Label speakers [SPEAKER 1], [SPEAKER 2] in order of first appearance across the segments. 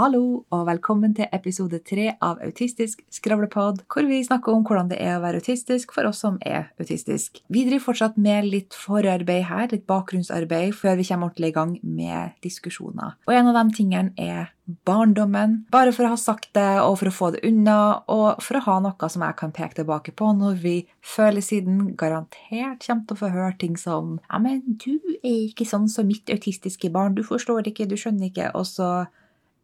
[SPEAKER 1] Hallo, og velkommen til episode tre av Autistisk skravlepod, hvor vi snakker om hvordan det er å være autistisk for oss som er autistisk. Vi driver fortsatt med litt forarbeid her, litt bakgrunnsarbeid, før vi kommer ordentlig i gang med diskusjoner. Og en av de tingene er barndommen. Bare for å ha sagt det, og for å få det unna, og for å ha noe som jeg kan peke tilbake på når vi føler siden garantert kommer til å få høre ting som Ja, men du er ikke sånn som mitt autistiske barn, du forstår ikke, du skjønner ikke, og så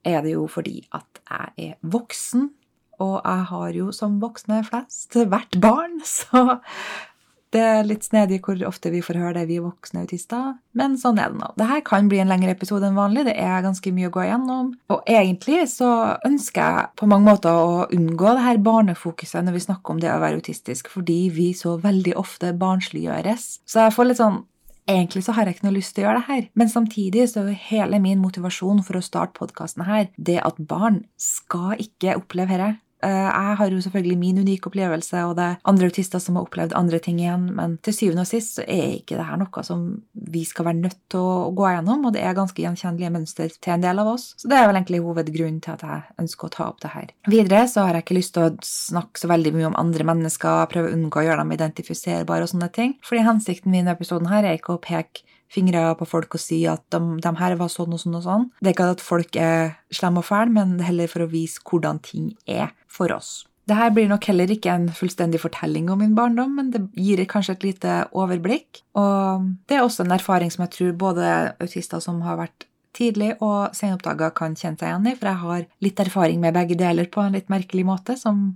[SPEAKER 1] er det jo fordi at jeg er voksen, og jeg har jo som voksne flest vært barn, så det er litt snedig hvor ofte vi får høre det, vi voksne autister, men sånn er det nå. Dette kan bli en lengre episode enn vanlig, det er ganske mye å gå igjennom. Og egentlig så ønsker jeg på mange måter å unngå det her barnefokuset når vi snakker om det å være autistisk, fordi vi så veldig ofte barnsliggjøres. Så jeg får litt sånn Egentlig så har jeg ikke noe lyst til å gjøre det her, men samtidig så er hele min motivasjon for å starte podkasten her det at barn skal ikke oppleve dette. Eh, jeg har jo selvfølgelig min unike opplevelse, og det er andre autister som har opplevd andre ting igjen, men til syvende og sist så er ikke det her noe som vi skal være nødt til å gå gjennom, og det er ganske gjenkjennelige mønster til en del av oss. Så det er vel egentlig hovedgrunnen til at jeg ønsker å ta opp det her. Videre så har jeg ikke lyst til å snakke så veldig mye om andre mennesker, prøve å unngå å gjøre dem identifiserbare og sånne ting, fordi hensikten min i episoden her er ikke å peke fingre på folk og si at de, de, her var sånn og sånn og sånn. Det er ikke at folk er slemme og fæle, men heller for å vise hvordan ting er for oss. Dette blir nok heller ikke en fullstendig fortelling om min barndom, men det gir kanskje et lite overblikk. Og det er også en erfaring som jeg tror både autister som har vært tidlig og senoppdaga, kan kjenne seg igjen i, for jeg har litt erfaring med begge deler på en litt merkelig måte, som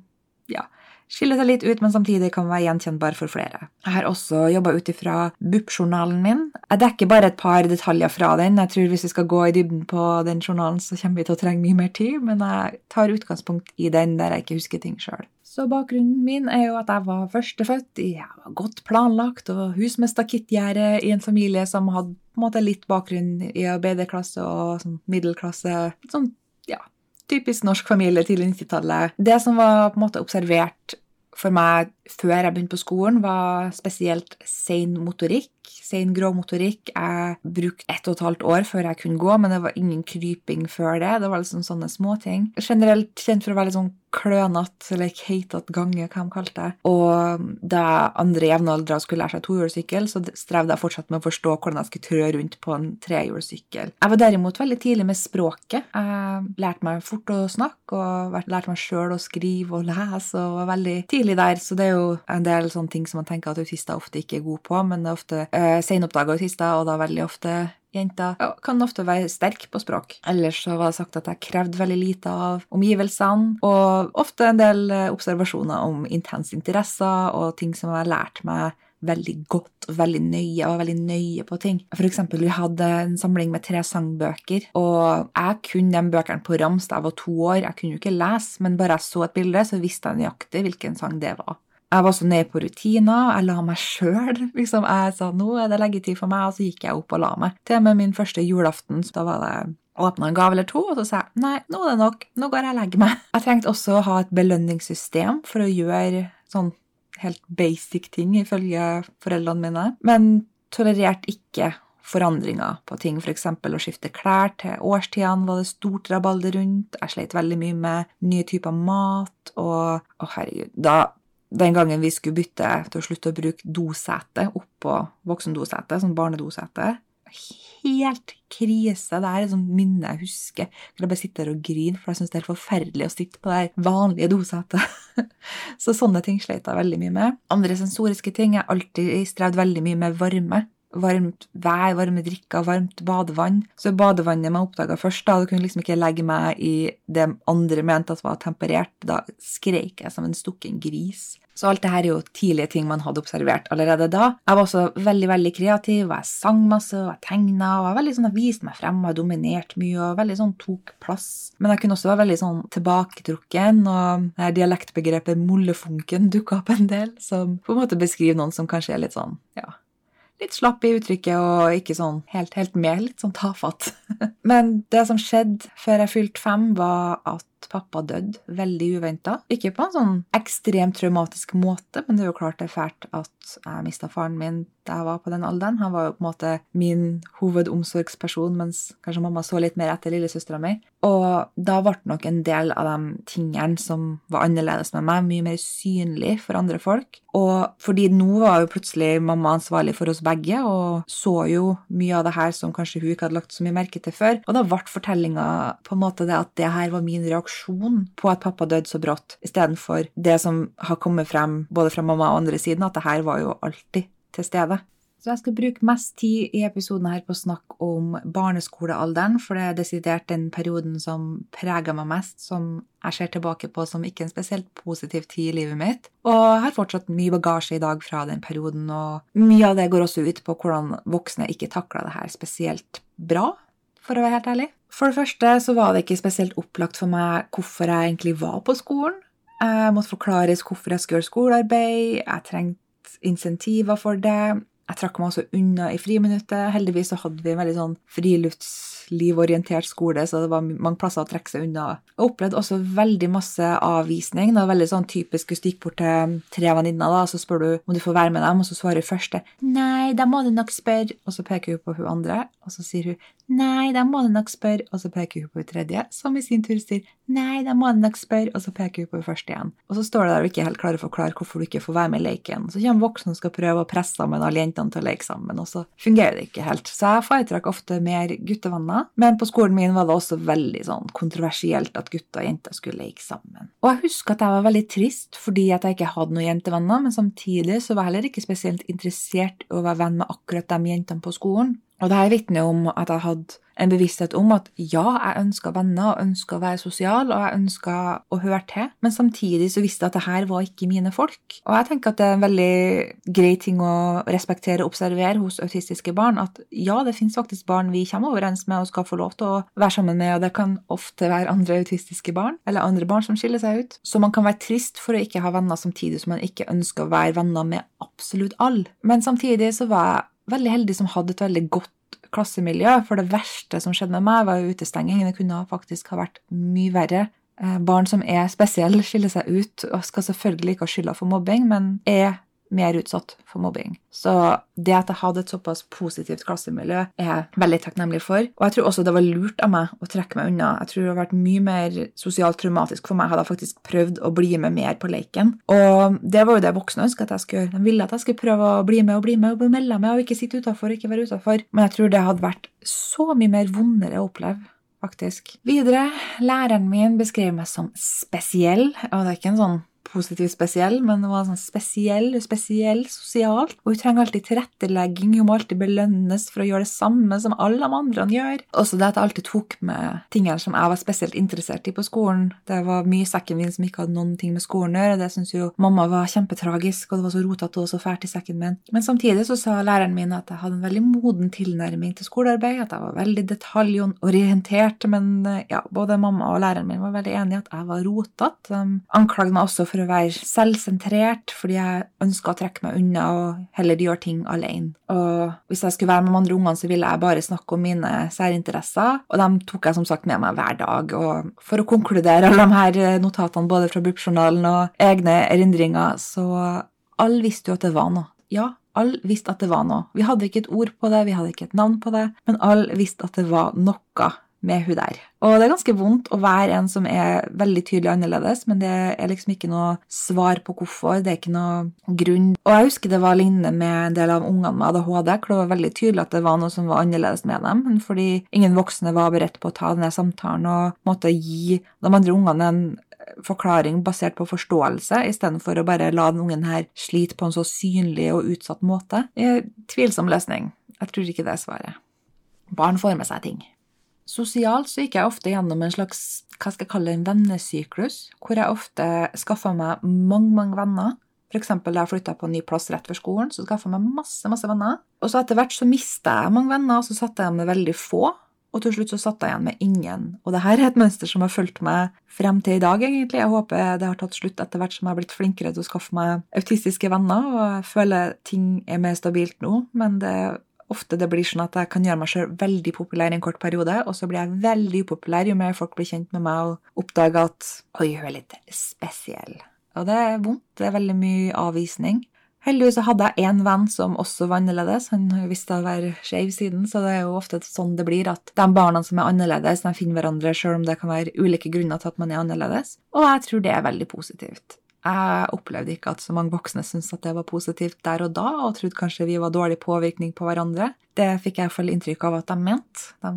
[SPEAKER 1] ja, skiller seg litt ut, men samtidig kan være gjenkjennbar for flere. Jeg har også jobba ut ifra BUP-journalen min. Jeg dekker bare et par detaljer fra den. Jeg tror Hvis vi skal gå i dybden på den journalen, så kommer vi til å trenge mye mer tid, men jeg tar utgangspunkt i den der jeg ikke husker ting sjøl. Så bakgrunnen min er jo at jeg var førstefødt, jeg var godt planlagt og hus med stakittgjerde i en familie som hadde på en måte litt bakgrunn i arbeiderklasse og sånn middelklasse. Sånn, ja, typisk norsk familie tidlig 90-tallet. Det som var på en måte observert for meg før jeg begynte på skolen, var spesielt sein motorikk. Sein grå motorikk. Jeg brukte ett og et halvt år før jeg kunne gå, men det var ingen kryping før det. Det var liksom sånne småting. Generelt kjent for å være litt sånn klønete eller keitete gange, hva de kalte det. Og da andre jevnaldra skulle lære seg tohjulssykkel, så strevde jeg fortsatt med å forstå hvordan jeg skulle trø rundt på en trehjulssykkel. Jeg var derimot veldig tidlig med språket. Jeg lærte meg fort å snakke, og lærte meg sjøl å skrive og lese, og var veldig tidlig der. Så det er jo en del sånne ting som man tenker at autister ofte ikke er gode på, men det er ofte eh, senoppdaga autister, og da veldig ofte jenter, kan ofte være sterk på språk. Ellers så var det sagt at jeg krevde veldig lite av omgivelsene, og ofte en del eh, observasjoner om intense interesser og ting som jeg har lært meg veldig godt og veldig nøye og veldig nøye på ting. For eksempel, vi hadde en samling med tre sangbøker, og jeg kunne de bøkene på rams da jeg var to år. Jeg kunne jo ikke lese, men bare jeg så et bilde, så visste jeg nøyaktig hvilken sang det var. Jeg var så nede på rutiner. Jeg la meg sjøl. Liksom, jeg sa nå er det leggetid for meg, og så gikk jeg opp og la meg. Til og med min første julaften, da var det åpna en gave eller to, og så sa jeg nei, nå er det nok, nå går jeg og legger meg. Jeg trengte også å ha et belønningssystem for å gjøre sånn helt basic ting, ifølge foreldrene mine, men tolererte ikke forandringer på ting, f.eks. å skifte klær til årstidene var det stort rabalder rundt, jeg sleit veldig mye med nye typer mat, og å herregud, da den gangen vi skulle bytte til å slutte å bruke dosete oppå voksendosete, sånn barnedosete Helt krise. Det er et sånt minne jeg husker. Jeg bare sitter og griner, for jeg syns det er helt forferdelig å sitte på det vanlige dosetet. Så sånne ting sleit jeg veldig mye med. Andre sensoriske ting. Har alltid strevd veldig mye med varme varmt vær, varme drikker, varmt badevann. Så badevannet man oppdaga først, da, da kunne liksom ikke legge meg i det andre mente at var temperert. Da skreik jeg som en stukken gris. Så alt det her er jo tidlige ting man hadde observert allerede da. Jeg var også veldig veldig kreativ, og jeg sang masse, og jeg tegna, og jeg veldig sånn, jeg viste meg frem, og jeg dominerte mye, og veldig sånn tok plass. Men jeg kunne også være veldig sånn tilbaketrukken, og dialektbegrepet mollefunken dukka opp en del, som på en måte beskriver noen som kanskje er litt sånn, ja litt slapp i uttrykket og ikke sånn helt, helt med, litt sånn tafatt. Men det som skjedde før jeg fylte fem, var at pappa døde veldig uventa. Ikke på en sånn ekstremt traumatisk måte, men det er jo klart det er fælt at jeg mista faren min da jeg var på den alderen. Han var jo på en måte min hovedomsorgsperson, mens kanskje mamma så litt mer etter lillesøstera mi. Og da ble nok en del av de tingene som var annerledes med meg, mye mer synlig for andre folk. Og fordi nå var jo plutselig mamma ansvarlig for oss begge, og så jo mye av det her som kanskje hun ikke hadde lagt så mye merke til før. Og da ble fortellinga på en måte det at det her var min reaksjon på at pappa døde så brått, istedenfor det som har kommet frem både fra mamma og andre siden, at det her var jo alltid til stede. Så jeg skal bruke mest tid i episoden her på å snakke om barneskolealderen, for det er desidert den perioden som preger meg mest, som jeg ser tilbake på som ikke en spesielt positiv tid i livet mitt. Og jeg har fortsatt mye bagasje i dag fra den perioden, og mye av det går også ut på hvordan voksne ikke takla det her spesielt bra, for å være helt ærlig. For det første så var det ikke spesielt opplagt for meg hvorfor jeg egentlig var på skolen. Jeg måtte forklares hvorfor jeg skulle gjøre skolearbeid, jeg trengte insentiver for det. Jeg trakk meg også unna i friminuttet. Heldigvis så hadde vi en veldig sånn friluftslivorientert skole, så det var mange plasser å trekke seg unna. Jeg opplevde også veldig masse avvisning. Det var veldig sånn typisk hvis du gikk bort til tre venninner, da, så spør du om du får være med dem, og så svarer første nei, da må du nok spørre, og så peker hun på hun andre, og så sier hun nei, da må du nok spørre, og så peker hun på hun tredje, som i sin tur sier nei, da må du nok spørre, og så peker hun på hun første igjen. Og så står du der og ikke helt klarer å forklare hvorfor du ikke får være med i leken. Så kommer voksne og skal prøve å presse sammen alle jentene til å leke sammen, og så fungerer det ikke helt. Så jeg foretrakk ofte mer guttevenner. Men på skolen min var det også veldig sånn kontroversielt at gutter og jenter skulle leke sammen. Og jeg husker at jeg var veldig trist fordi at jeg ikke hadde noen jentevenner, men samtidig så var jeg heller ikke spesielt interessert i å være venn med akkurat de jentene på skolen. Og det her vitner om at jeg hadde en bevissthet om at ja, jeg ønska venner og ønska å være sosial, og jeg ønska å høre til, men samtidig så visste jeg at det her var ikke mine folk. Og jeg tenker at det er en veldig grei ting å respektere og observere hos autistiske barn, at ja, det finnes faktisk barn vi kommer overens med og skal få lov til å være sammen med, og det kan ofte være andre autistiske barn, eller andre barn som skiller seg ut. Så man kan være trist for å ikke ha venner samtidig som man ikke ønsker å være venner med absolutt alle. Men samtidig så var jeg veldig heldig som hadde et veldig godt klassemiljø. For det verste som skjedde med meg, var utestenging. Det kunne faktisk ha vært mye verre. Eh, barn som er spesielle, skiller seg ut og skal selvfølgelig ikke ha skylda for mobbing, men er mer utsatt for mobbing. Så det at jeg hadde et såpass positivt klassemiljø, er jeg veldig takknemlig for. Og jeg tror også det var lurt av meg å trekke meg unna. Jeg tror det hadde vært mye mer sosialt traumatisk for meg hadde jeg faktisk prøvd å bli med mer på leken. Og det var jo det voksne ønsket at jeg skulle gjøre. De ville at jeg skulle prøve å bli med og bli med og melde meg og ikke sitte utafor og ikke være utafor. Men jeg tror det hadde vært så mye mer vondere å oppleve faktisk. Videre, læreren min beskrev meg som spesiell, og det er ikke en sånn positivt spesiell, men hun var sånn spesiell, spesiell sosialt. Og hun trenger alltid tilrettelegging, hun må alltid belønnes for å gjøre det samme som alle de andre gjør. Også det at jeg alltid tok med tingene som jeg var spesielt interessert i på skolen. Det var mye sekken min som ikke hadde noen ting med skolen å gjøre, det syntes jo mamma var kjempetragisk, og det var så rotete og så fælt i sekken min. Men samtidig så sa læreren min at jeg hadde en veldig moden tilnærming til skolearbeid, at jeg var veldig detaljorientert, men ja, både mamma og læreren min var veldig enige at jeg var rotete. De anklagde meg også for å være selvsentrert fordi jeg ønska å trekke meg unna og heller gjøre ting alene. Og hvis jeg skulle være med de andre ungene, så ville jeg bare snakke om mine særinteresser, og dem tok jeg som sagt med meg hver dag. Og for å konkludere alle de her notatene både fra BUP-journalen og egne erindringer, så alle visste jo at det var noe. Ja, alle visste at det var noe. Vi hadde ikke et ord på det, vi hadde ikke et navn på det, men alle visste at det var noe med hun der. Og det er ganske vondt å være en som er veldig tydelig annerledes, men det er liksom ikke noe svar på hvorfor. Det er ikke noe grunn. Og jeg husker det var lignende med en del av ungene med ADHD, hvor det var veldig tydelig at det var noe som var annerledes med dem, men fordi ingen voksne var beredt på å ta denne samtalen og måtte gi de andre ungene en forklaring basert på forståelse, istedenfor å bare la den ungen her slite på en så synlig og utsatt måte. Tvilsom løsning. Jeg tror ikke det er svaret. Barn får med seg ting. Sosialt så gikk jeg ofte gjennom en slags hva skal jeg kalle en vennesyklus, hvor jeg ofte skaffa meg mange, mange venner. Eksempel da jeg flytta på en ny plass rett før skolen, så skaffa jeg meg masse, masse venner. Og så etter hvert så mista jeg mange venner, og så satte jeg igjen med veldig få. Og til slutt så satt jeg igjen med ingen. Og det her er et mønster som har fulgt meg frem til i dag, egentlig. Jeg håper det har tatt slutt etter hvert som jeg har blitt flinkere til å skaffe meg autistiske venner, og jeg føler ting er mer stabilt nå. Men det ofte det blir sånn at jeg kan gjøre meg selv veldig populær i en kort periode, og så blir jeg veldig upopulær jo mer folk blir kjent med meg og oppdager at oi, hun er litt spesiell. Og det er vondt. Det er veldig mye avvisning. Heldigvis så hadde jeg én venn som også var annerledes. Han visste å være skeiv siden, så det er jo ofte sånn det blir, at de barna som er annerledes, de finner hverandre selv om det kan være ulike grunner til at man er annerledes. Og jeg tror det er veldig positivt. Jeg opplevde ikke at så mange voksne syntes at det var positivt der og da, og trodde kanskje vi var dårlig påvirkning på hverandre. Det fikk jeg iallfall inntrykk av at de mente. De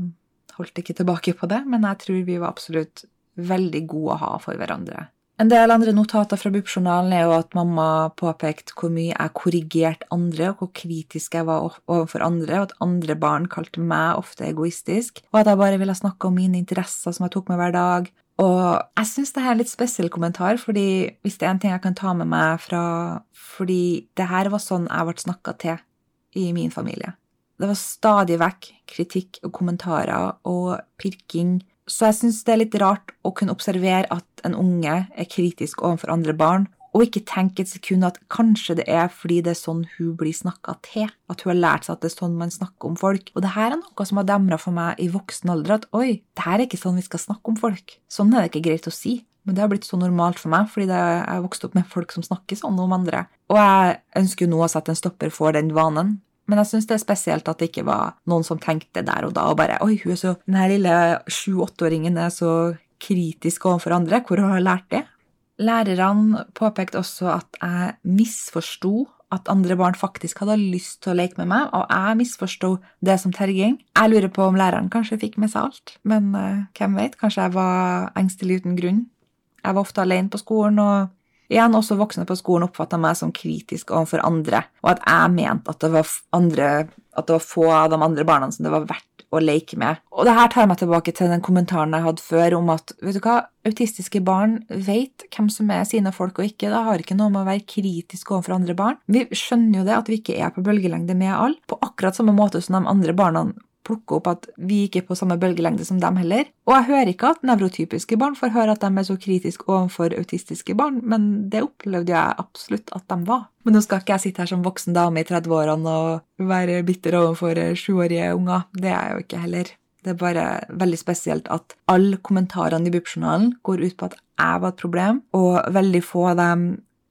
[SPEAKER 1] holdt ikke tilbake på det, men jeg tror vi var absolutt veldig gode å ha for hverandre. En del andre notater fra BUP-journalen er jo at mamma påpekte hvor mye jeg korrigerte andre, og hvor kritisk jeg var overfor andre, og at andre barn kalte meg ofte egoistisk, og at jeg bare ville snakke om mine interesser som jeg tok med hver dag, og jeg syns det er en litt spesiell kommentar, fordi hvis det er en ting jeg kan ta med meg fra Fordi det her var sånn jeg ble snakka til i min familie. Det var stadig vekk kritikk og kommentarer og pirking. Så jeg syns det er litt rart å kunne observere at en unge er kritisk overfor andre barn, og ikke tenke et sekund at kanskje det er fordi det er sånn hun blir snakka til, at hun har lært seg at det er sånn man snakker om folk. Og det her er noe som har demra for meg i voksen alder, at oi, det her er ikke sånn vi skal snakke om folk. Sånn er det ikke greit å si. Men det har blitt så normalt for meg, fordi jeg har vokst opp med folk som snakker sånn om andre. Og jeg ønsker jo nå å sette en stopper for den vanen. Men jeg syns det er spesielt at det ikke var noen som tenkte der og da og bare Oi, hun er så, den her lille sju-åtteåringen er så kritisk overfor andre. Hvor har hun lært det? Lærerne påpekte også at jeg misforsto at andre barn faktisk hadde lyst til å leke med meg, og jeg misforsto det som terging. Jeg lurer på om læreren kanskje fikk med seg alt, men uh, hvem vet, kanskje jeg var engstelig uten grunn. Jeg var ofte alene på skolen, og igjen også voksne på skolen oppfatta meg som kritisk overfor andre, og at jeg mente at det var, andre, at det var få av de andre barna som det var verdt å leke med. Og det her tar meg tilbake til den kommentaren jeg hadde før om at vet du hva, autistiske barn vet hvem som er sine folk og ikke. Det har ikke noe med å være kritisk overfor andre barn. Vi skjønner jo det at vi ikke er på bølgelengde med alle, på akkurat samme måte som de andre barna plukke opp at vi ikke er på samme bølgelengde som dem heller. Og jeg hører ikke at nevrotypiske barn får høre at de er så kritiske overfor autistiske barn, men det opplevde jeg absolutt at de var. Men nå skal ikke jeg sitte her som voksen dame i 30-årene og være bitter overfor sjuårige unger. Det er jeg jo ikke heller. Det er bare veldig spesielt at alle kommentarene i BUP-journalen går ut på at jeg var et problem, og veldig få av dem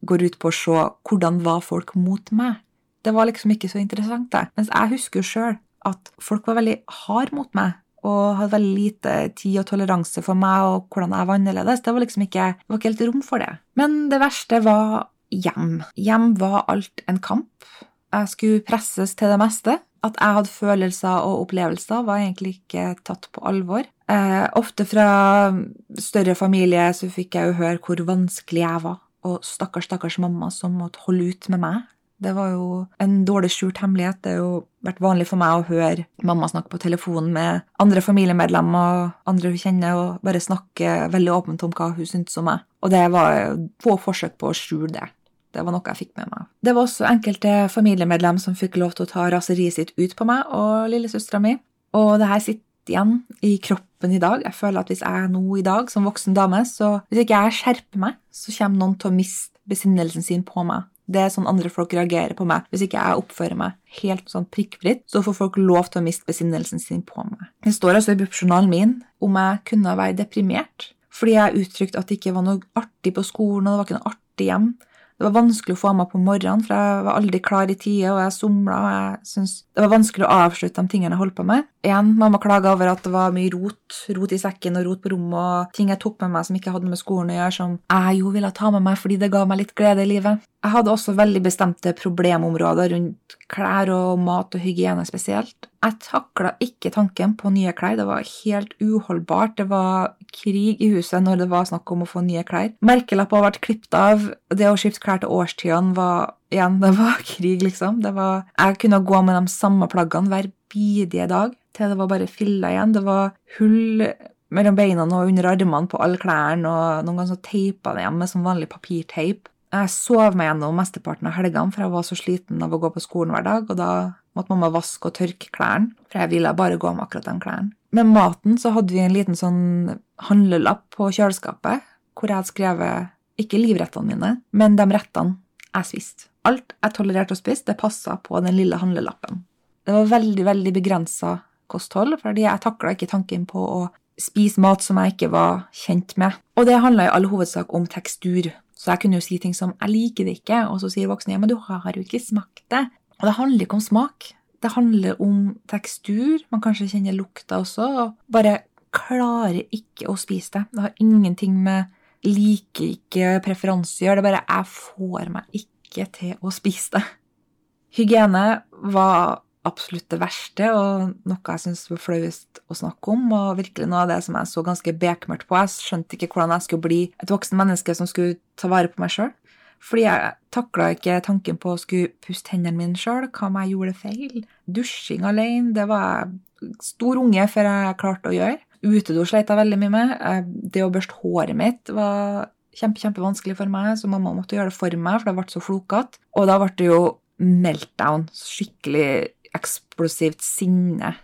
[SPEAKER 1] går ut på å se hvordan var folk mot meg. Det var liksom ikke så interessant, det. Mens jeg husker jo sjøl at folk var veldig hard mot meg og hadde veldig lite tid og toleranse for meg og hvordan jeg var annerledes. Det var liksom ikke, det var ikke helt rom for det. Men det verste var hjem. Hjem var alt en kamp. Jeg skulle presses til det meste. At jeg hadde følelser og opplevelser, var egentlig ikke tatt på alvor. Eh, ofte fra større familie så fikk jeg jo høre hvor vanskelig jeg var, og stakkars, stakkars mamma som måtte holde ut med meg det var jo en dårlig skjult hemmelighet. Det har jo vært vanlig for meg å høre mamma snakke på telefonen med andre familiemedlemmer og andre hun kjenner, og bare snakke veldig åpent om hva hun syntes om meg. Og det var få forsøk på å skjule det. Det var noe jeg fikk med meg. Det var også enkelte familiemedlem som fikk lov til å ta raseriet sitt ut på meg og lillesøstera mi. Og det her sitter igjen i kroppen i dag. Jeg føler at hvis jeg nå i dag, som voksen dame, så hvis ikke jeg skjerper meg, så kommer noen til å miste besinnelsen sin på meg. Det er sånn andre folk reagerer på meg. Hvis ikke jeg oppfører meg helt sånn prikkfritt, så får folk lov til å miste besinnelsen sin på meg. Det står altså i BUP-journalen min om jeg kunne være deprimert fordi jeg uttrykte at det ikke var noe artig på skolen, og det var ikke noe artig hjem. Det var vanskelig å få meg på morgenen, for jeg var aldri klar i tide, og jeg somla, og jeg synes det var vanskelig å avslutte de tingene jeg holdt på med. Igjen, mamma klaga over at det var mye rot, rot i sekken og rot på rommet, og ting jeg tok med meg som ikke hadde med skolen å gjøre, som jeg jo ville ta med meg fordi det ga meg litt glede i livet. Jeg hadde også veldig bestemte problemområder rundt klær og mat og hygiene spesielt. Jeg takla ikke tanken på nye klær. Det var helt uholdbart. Det var krig i huset når det var snakk om å få nye klær. Merkelapper ble klippet av. Det å skifte klær til årstidene var igjen, det var krig, liksom. Det var, jeg kunne gå med de samme plaggene hver bidige dag til det var bare filler igjen. Det var hull mellom beina og under armene på alle klærne, og noen ganger så teipa det igjen med sånn vanlig papirteip. Jeg sov meg gjennom mesteparten av helgene, for jeg var så sliten av å gå på skolen hver dag, og da måtte mamma vaske og tørke klærne, for jeg ville bare gå med akkurat de klærne. Med maten så hadde vi en liten sånn handlelapp på kjøleskapet, hvor jeg hadde skrevet ikke livrettene mine, men de rettene jeg spiste. Alt jeg tolererte å spise, det passa på den lille handlelappen. Det var veldig, veldig begrensa kosthold, fordi jeg takla ikke tanken på å spise mat som jeg ikke var kjent med. Og det handla i all hovedsak om tekstur. Så jeg kunne jo si ting som 'jeg liker det ikke', og så sier voksne 'ja, men du har jo ikke smakt det'. Og det handler ikke om smak. Det handler om tekstur. Man kanskje kjenner lukta også. og Bare klarer ikke å spise det. Det har ingenting med liker ikke preferanse å gjøre. Det er bare jeg får meg ikke til å spise det. Hygiene var absolutt det verste, og noe jeg syntes var flauest å snakke om. Og virkelig noe av det som jeg så ganske bekmørkt på. Jeg skjønte ikke hvordan jeg skulle bli et voksen menneske som skulle ta vare på meg sjøl. Fordi jeg takla ikke tanken på å skulle puste hendene mine sjøl. Hva om jeg gjorde feil? Dusjing alene, det var jeg stor unge før jeg klarte å gjøre. Utedo sleit jeg veldig mye med. Det å børste håret mitt var kjempe, kjempevanskelig for meg, så mamma måtte gjøre det for meg, for det ble så flokete. Og da ble det jo meltdown. Skikkelig eksplosivt sinne.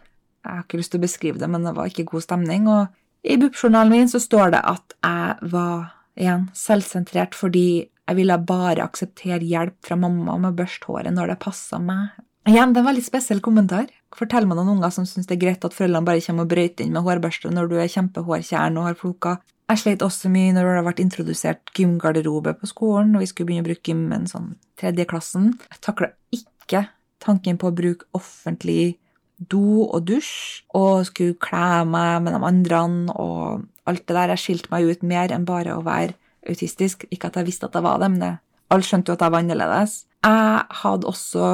[SPEAKER 1] Jeg har ikke lyst til å beskrive det, men det var ikke god stemning. Og i BUP-journalen min så står det at jeg var igjen selvsentrert fordi jeg ville bare akseptere hjelp fra mamma med å børste håret når det passa meg. Igjen, det er en veldig spesiell kommentar. Fortell meg noen unger som syns det er greit at foreldrene bare kommer og brøyter inn med hårbørste når du er kjempehårkjern og har floker. Jeg sleit også mye når det har vært introdusert gymgarderobe på skolen, og vi skulle begynne å bruke gymmen sånn tredjeklassen. Jeg takla ikke tanken på å bruke offentlig do og dusj, og skulle kle meg med de andre og alt det der. Jeg skilte meg ut mer enn bare å være autistisk. Ikke at jeg visste at jeg var det, men det. alle skjønte jo at jeg var annerledes. Jeg hadde også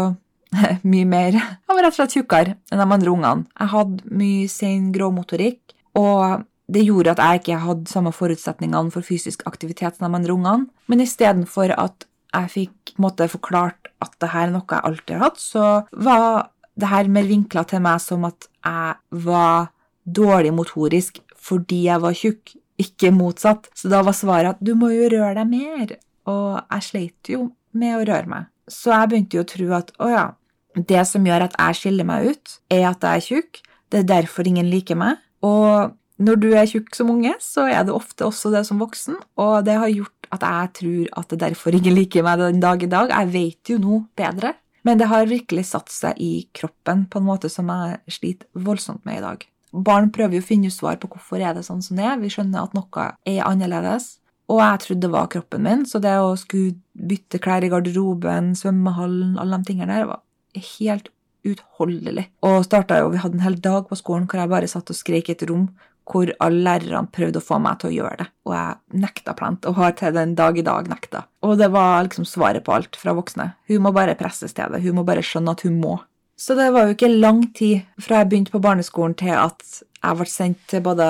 [SPEAKER 1] mye mer Jeg var rett og slett tjukkere enn de andre ungene. Jeg hadde mye sen gråmotorikk, og det gjorde at jeg ikke hadde samme forutsetningene for fysisk aktivitet som de andre ungene. Men istedenfor at jeg fikk måte, forklart at det her er noe jeg alltid har hatt, så var det her mer vinkla til meg som at jeg var dårlig motorisk fordi jeg var tjukk, ikke motsatt. Så da var svaret at du må jo røre deg mer. Og jeg sleit jo med å røre meg. Så jeg begynte jo å tro at å ja, det som gjør at jeg skiller meg ut, er at jeg er tjukk. Det er derfor ingen liker meg. Og når du er tjukk som unge, så er det ofte også det som voksen, og det har gjort at jeg tror at det derfor ikke liker meg den dag i dag. Jeg vet jo nå bedre. Men det har virkelig satt seg i kroppen på en måte som jeg sliter voldsomt med i dag. Barn prøver jo å finne svar på hvorfor er det sånn som det er. Vi skjønner at noe er annerledes. Og jeg trodde det var kroppen min, så det å skulle bytte klær i garderoben, svømmehallen, alle de tingene der, var helt utholdelig. Og starta jo, vi hadde en hel dag på skolen hvor jeg bare satt og skreik i et rom hvor alle lærerne prøvde å få meg til å gjøre det. Og jeg nekta plent, og har til den dag i dag nekta. Og det var liksom svaret på alt fra voksne. Hun må bare presses til det. Hun må bare skjønne at hun må. Så det var jo ikke lang tid fra jeg begynte på barneskolen til at jeg ble sendt til både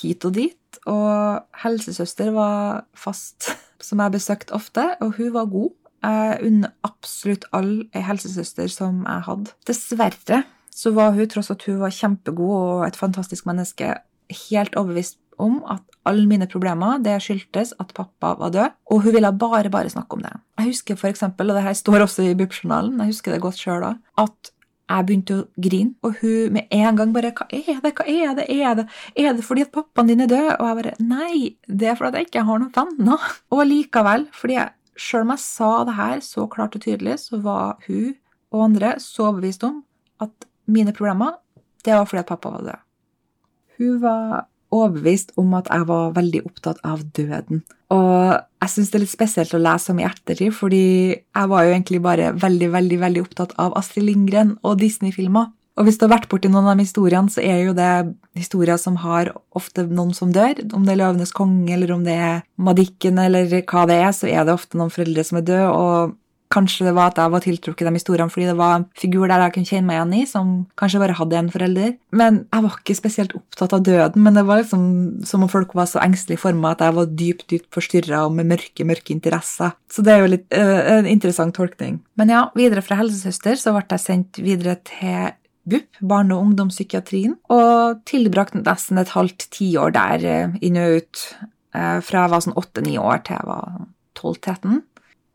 [SPEAKER 1] hit og dit. Og helsesøster var fast, som jeg besøkte ofte, og hun var god. Jeg unner absolutt alle ei helsesøster som jeg hadde. Dessverre så var hun, tross at hun var kjempegod og et fantastisk menneske, helt overbevist om at alle mine problemer det skyldtes at pappa var død, og hun ville bare bare snakke om det. Jeg husker for eksempel, og det her står også i BUP-journalen, jeg husker det godt sjøl da, at jeg begynte å grine, og hun med en gang bare 'Hva er det? Hva er det? Er det, er det fordi at pappaen din er død?' Og jeg bare 'Nei, det er fordi jeg ikke har noen venner'. Og likevel, fordi jeg, sjøl om jeg sa det her så klart og tydelig, så var hun og andre så overbevist om at mine problemer, det var fordi at pappa var død. Hun var overbevist om at jeg var veldig opptatt av døden. Og jeg syns det er litt spesielt å lese om i ettertid, fordi jeg var jo egentlig bare veldig, veldig, veldig opptatt av Astrid Lindgren og Disney-filmer. Og hvis du har vært borti noen av de historiene, så er jo det historier som har ofte noen som dør. Om det er Løvenes konge, eller om det er Madikken, eller hva det er, så er det ofte noen foreldre som er døde. Og Kanskje det var at jeg var tiltrukket de historiene fordi det var en figur der jeg kunne kjenne meg igjen i, som kanskje bare hadde en forelder. Men jeg var ikke spesielt opptatt av døden, men det var liksom som om folk var så engstelige for meg at jeg var dypt, dypt forstyrra og med mørke, mørke interesser. Så det er jo litt uh, en interessant tolkning. Men ja, videre fra helsesøster så ble jeg sendt videre til BUP, barne- og ungdomspsykiatrien, og tilbrakte nesten et halvt tiår der inn og ut. Fra jeg var sånn åtte-ni år til jeg var 12-13.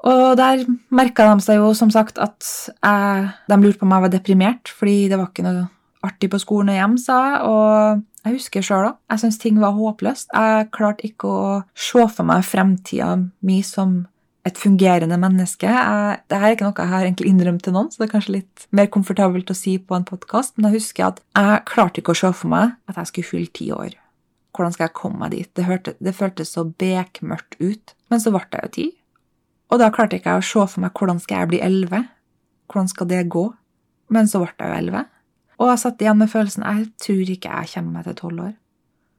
[SPEAKER 1] Og der merka de seg jo som sagt at jeg, de lurte på om jeg var deprimert, fordi det var ikke noe artig på skolen og hjem, sa jeg. Og jeg husker sjøl òg. Jeg syntes ting var håpløst. Jeg klarte ikke å se for meg fremtida mi som et fungerende menneske. Jeg, det her er ikke noe jeg har egentlig innrømt til noen, så det er kanskje litt mer komfortabelt å si på en podkast, men jeg husker at jeg klarte ikke å se for meg at jeg skulle fylle ti år. Hvordan skal jeg komme meg dit? Det, hørte, det føltes så bekmørkt ut. Men så ble jeg jo ti. Og da klarte ikke jeg å se for meg hvordan skal jeg bli elleve. Hvordan skal det gå? Men så ble jeg jo elleve. Og jeg satt igjen med følelsen jeg tror ikke jeg kommer meg til tolv år.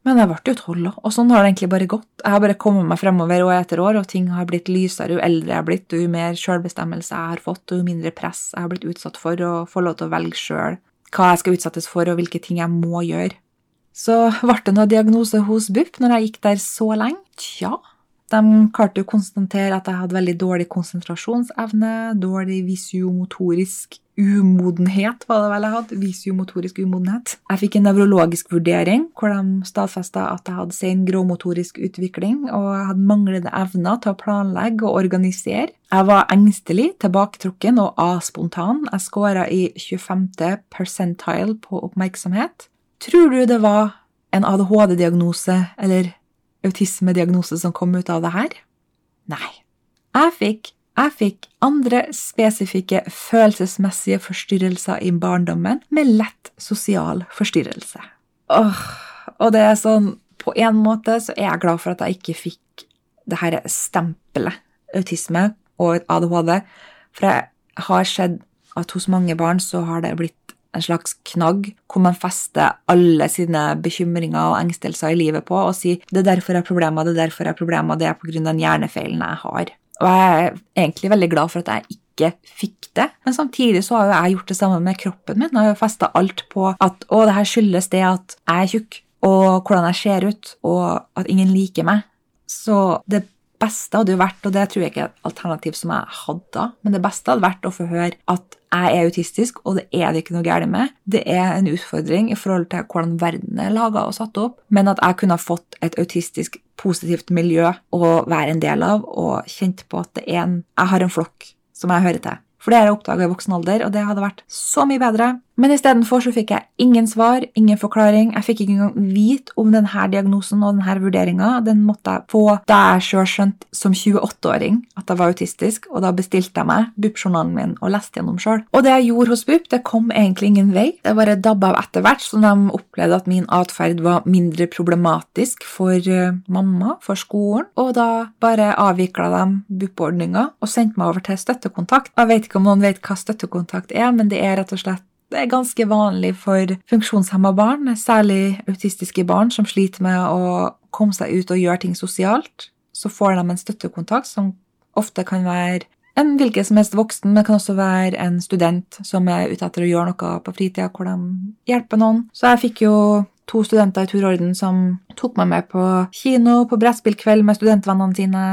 [SPEAKER 1] Men jeg ble jo tolv, og sånn har det egentlig bare gått. Jeg har bare kommet meg fremover år etter år, og ting har blitt lysere jo eldre jeg har blitt, jo mer selvbestemmelse jeg har fått, og jo mindre press jeg har blitt utsatt for, og får lov til å velge sjøl hva jeg skal utsettes for, og hvilke ting jeg må gjøre. Så ble det noe diagnose hos BUP når jeg gikk der så lenge. Tja, de klarte å konstatere at jeg hadde veldig dårlig konsentrasjonsevne, dårlig visiomotorisk umodenhet, var det vel jeg hadde. Visiomotorisk umodenhet. Jeg fikk en nevrologisk vurdering hvor de stadfesta at jeg hadde sen gråmotorisk utvikling, og jeg hadde manglende evner til å planlegge og organisere. Jeg var engstelig, tilbaketrukken og aspontan. Jeg scora i 25. percentile på oppmerksomhet. Tror du det var en ADHD-diagnose eller autismediagnose som kom ut av det her? Nei. Jeg fikk, jeg fikk andre spesifikke følelsesmessige forstyrrelser i barndommen med lett sosial forstyrrelse. Åh, og det er sånn På en måte så er jeg glad for at jeg ikke fikk det her stempelet autisme og ADHD, for jeg har sett at hos mange barn så har det blitt en slags knagg hvor man fester alle sine bekymringer og engstelser i livet på og sier det er derfor jeg har problemer, det er derfor jeg har problemer, det er på grunn av den hjernefeilen jeg har. Og jeg er egentlig veldig glad for at jeg ikke fikk det, men samtidig så har jo jeg gjort det samme med kroppen min. Jeg har jo festa alt på at å, det her skyldes det at jeg er tjukk, og hvordan jeg ser ut, og at ingen liker meg. Så det beste hadde jo vært, og det tror jeg ikke er et alternativ som jeg hadde, men det beste hadde vært å få høre at jeg er autistisk, og det er det ikke noe galt med. Det er en utfordring i forhold til hvordan verden er laga og satt opp, men at jeg kunne ha fått et autistisk positivt miljø å være en del av, og kjent på at det er en, jeg har en flokk som jeg hører til. For det har jeg oppdaga i voksen alder, og det hadde vært så mye bedre. Men istedenfor fikk jeg ingen svar, ingen forklaring. Jeg fikk ikke engang vite om denne diagnosen og denne vurderinga. Den måtte jeg få da jeg sjøl skjønte som 28-åring at jeg var autistisk, og da bestilte jeg meg BUP-journalen min og leste gjennom sjøl. Og det jeg gjorde hos BUP, det kom egentlig ingen vei. Det bare dabba av etter hvert, så de opplevde at min atferd var mindre problematisk for uh, mamma, for skolen, og da bare avvikla de BUP-ordninga og sendte meg over til støttekontakt. Jeg vet ikke om noen vet hva støttekontakt er, men det er rett og slett det er ganske vanlig for funksjonshemma barn, særlig autistiske barn som sliter med å komme seg ut og gjøre ting sosialt. Så får de en støttekontakt som ofte kan være en hvilken som helst voksen, men kan også være en student som er ute etter å gjøre noe på fritida, hvor de hjelper noen. Så jeg fikk jo to studenter i turorden som tok meg med på kino, på brettspillkveld med studentvennene sine,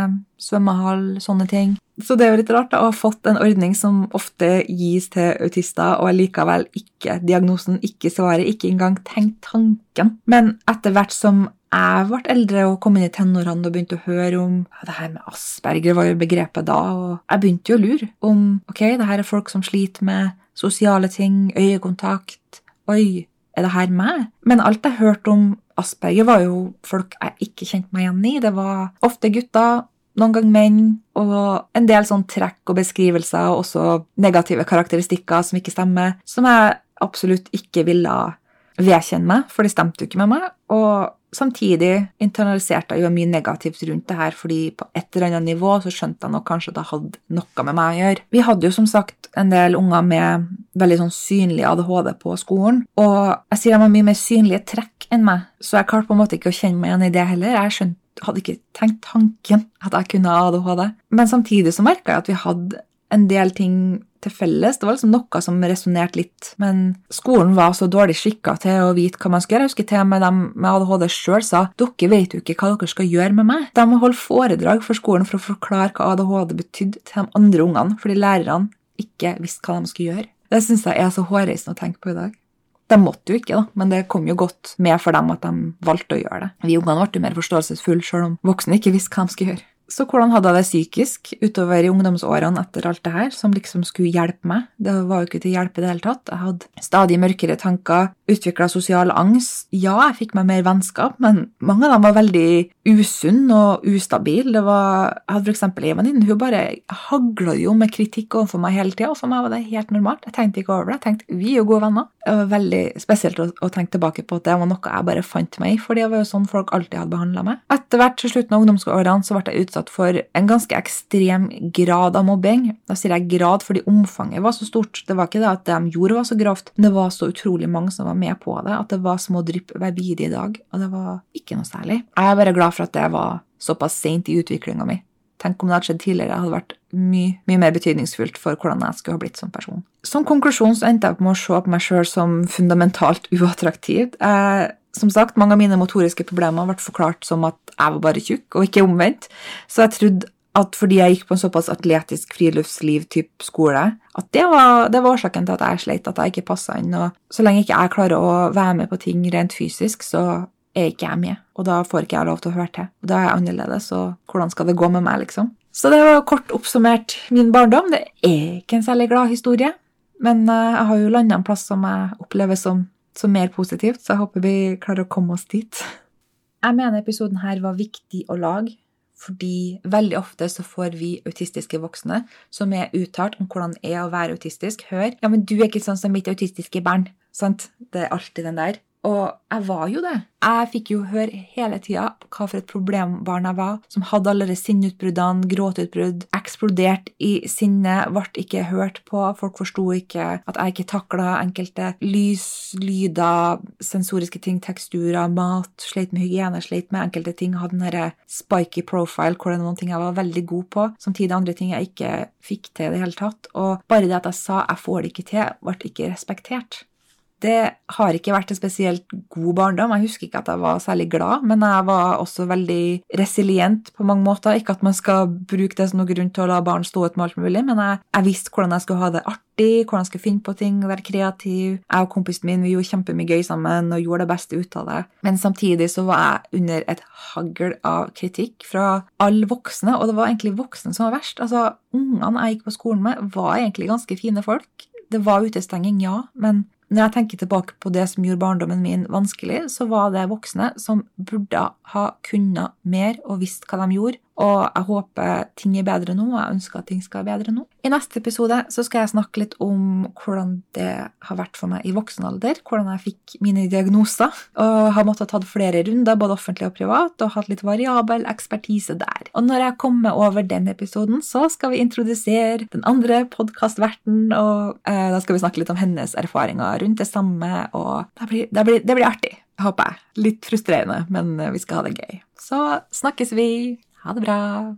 [SPEAKER 1] svømmehall, sånne ting. Så det er jo litt rart da, å ha fått en ordning som ofte gis til autister, og likevel ikke diagnosen, ikke svaret, ikke engang tenkt tanken. Men etter hvert som jeg ble eldre og kom inn i tenårene og begynte å høre om ja, det her med Asperger, var jo begrepet da, og jeg begynte jo å lure om ok, det her er folk som sliter med sosiale ting, øyekontakt Oi, er det her meg? Men alt jeg hørte om Asperger, var jo folk jeg ikke kjente meg igjen i. Det var ofte gutter noen ganger menn, og en del sånn trekk og beskrivelser, og også negative karakteristikker som ikke stemmer, som jeg absolutt ikke ville vedkjenne meg, for det stemte jo ikke med meg. Og samtidig internaliserte jeg jo mye negativt rundt det her, fordi på et eller annet nivå så skjønte jeg nok kanskje at det hadde noe med meg å gjøre. Vi hadde jo som sagt en del unger med veldig sånn synlig ADHD på skolen, og jeg sier de har mye mer synlige trekk enn meg, så jeg klarte på en måte ikke å kjenne meg igjen i det heller. Jeg skjønte hadde ikke tenkt tanken at jeg kunne ha ADHD. Men samtidig så merka jeg at vi hadde en del ting til felles. Det var liksom noe som resonnerte litt. Men skolen var så dårlig skikka til å vite hva man skulle gjøre. Jeg husker til og med dem med ADHD sjøl sa dere vet jo ikke hva dere skal gjøre med meg. De må holde foredrag for skolen for å forklare hva ADHD betydde til de andre ungene, fordi lærerne ikke visste hva de skulle gjøre. Det syns jeg er så hårreisende å tenke på i dag. De måtte jo ikke, da, men det kom jo godt med for dem at de valgte å gjøre det. Vi ungene ble jo mer forståelsesfulle, selv om voksne ikke visste hva de skulle gjøre. Så hvordan hadde jeg det psykisk utover i ungdomsårene etter alt det her, som liksom skulle hjelpe meg? Det var jo ikke til hjelp i det hele tatt. Jeg hadde stadig mørkere tanker, utvikla sosial angst. Ja, jeg fikk meg mer vennskap, men mange av dem var veldig usunn og ustabil. Det var, Jeg hadde eksempel en venninne, hun bare hagla jo med kritikk overfor meg hele tida, og for meg var det helt normalt. Jeg tenkte ikke over det. Jeg tenkte vi er jo gode venner. Det var veldig spesielt å tenke tilbake på at det var noe jeg bare fant meg i, for det var jo sånn folk alltid hadde behandla meg. Etter hvert til slutten av ungdomsårene så ble jeg utsatt utsatt for en ganske ekstrem grad av mobbing. Da sier jeg grad fordi omfanget var så stort. Det var ikke det at det de gjorde, var så grovt, men det var så utrolig mange som var med på det, at det var små drypp hver bidige dag, og det var ikke noe særlig. Jeg er bare glad for at det var såpass seint i utviklinga mi. Tenk om det hadde skjedd tidligere, det hadde vært mye, mye mer betydningsfullt for hvordan jeg skulle ha blitt som person. Som konklusjon så endte jeg på med å se på meg sjøl som fundamentalt uattraktiv. Jeg som sagt, mange av mine motoriske problemer ble forklart som at jeg var bare tjukk, og ikke omvendt. Så jeg trodde at fordi jeg gikk på en såpass atletisk friluftsliv-type skole, at det var, det var, årsaken til at jeg sleit, at jeg ikke passa inn. Og så lenge ikke jeg klarer å være med på ting rent fysisk, så er ikke jeg med. Og da får ikke jeg lov til å høre til. Og da er jeg annerledes, og hvordan skal det gå med meg, liksom? Så det var kort oppsummert min barndom. Det er ikke en særlig glad historie, men eh, jeg har jo landa en plass som jeg opplever som som mer positivt, så jeg håper vi klarer å komme oss dit. Jeg mener episoden her var viktig å lage, fordi veldig ofte så får vi autistiske voksne som er uttalt om hvordan det er å være autistisk, høre ja, men du er ikke sånn som mitt autistiske barn. Sant? Det er alltid den der. Og jeg var jo det. Jeg fikk jo høre hele tida hva for et problembarn jeg var, som hadde alle de sinneutbruddene, gråteutbrudd, eksplodert i sinne, ble ikke hørt på, folk forsto ikke at jeg ikke takla enkelte lys, lyder, sensoriske ting, teksturer, mat, sleit med hygiene, sleit med enkelte ting, hadde den derre spiky profile, hvor det er noen ting jeg var veldig god på, samtidig andre ting jeg ikke fikk til i det hele tatt, og bare det at jeg sa jeg får det ikke til, ble ikke respektert. Det har ikke vært en spesielt god barndom. Jeg husker ikke at jeg var særlig glad, men jeg var også veldig resilient på mange måter. Ikke at man skal bruke det som noe grunn til å la barn stå ut med alt mulig, men jeg, jeg, visste hvordan jeg skulle ha det artig, hvordan jeg skulle finne på ting, være kreativ. Jeg og kompisen min vi gjorde kjempemye gøy sammen og gjorde det beste ut av det. Men samtidig så var jeg under et hagl av kritikk fra alle voksne, og det var egentlig voksne som var verst. Altså, Ungene jeg gikk på skolen med, var egentlig ganske fine folk. Det var utestenging, ja, men når jeg tenker tilbake på det som gjorde barndommen min vanskelig, så var det voksne som burde ha kunnet mer og visst hva de gjorde, og jeg håper ting er bedre nå, og jeg ønsker at ting skal være bedre nå. I neste episode så skal jeg snakke litt om hvordan det har vært for meg i voksen alder, hvordan jeg fikk mine diagnoser, og har måttet ha tatt flere runder, både offentlig og privat, og hatt litt variabel ekspertise der. Og når jeg kommer over den episoden, så skal vi introdusere den andre podkastverten, og eh, da skal vi snakke litt om hennes erfaringer rundt det samme, og det blir, det blir, det blir artig håper jeg. Litt frustrerende, men vi skal ha det gøy. Så snakkes vi. Ha det bra.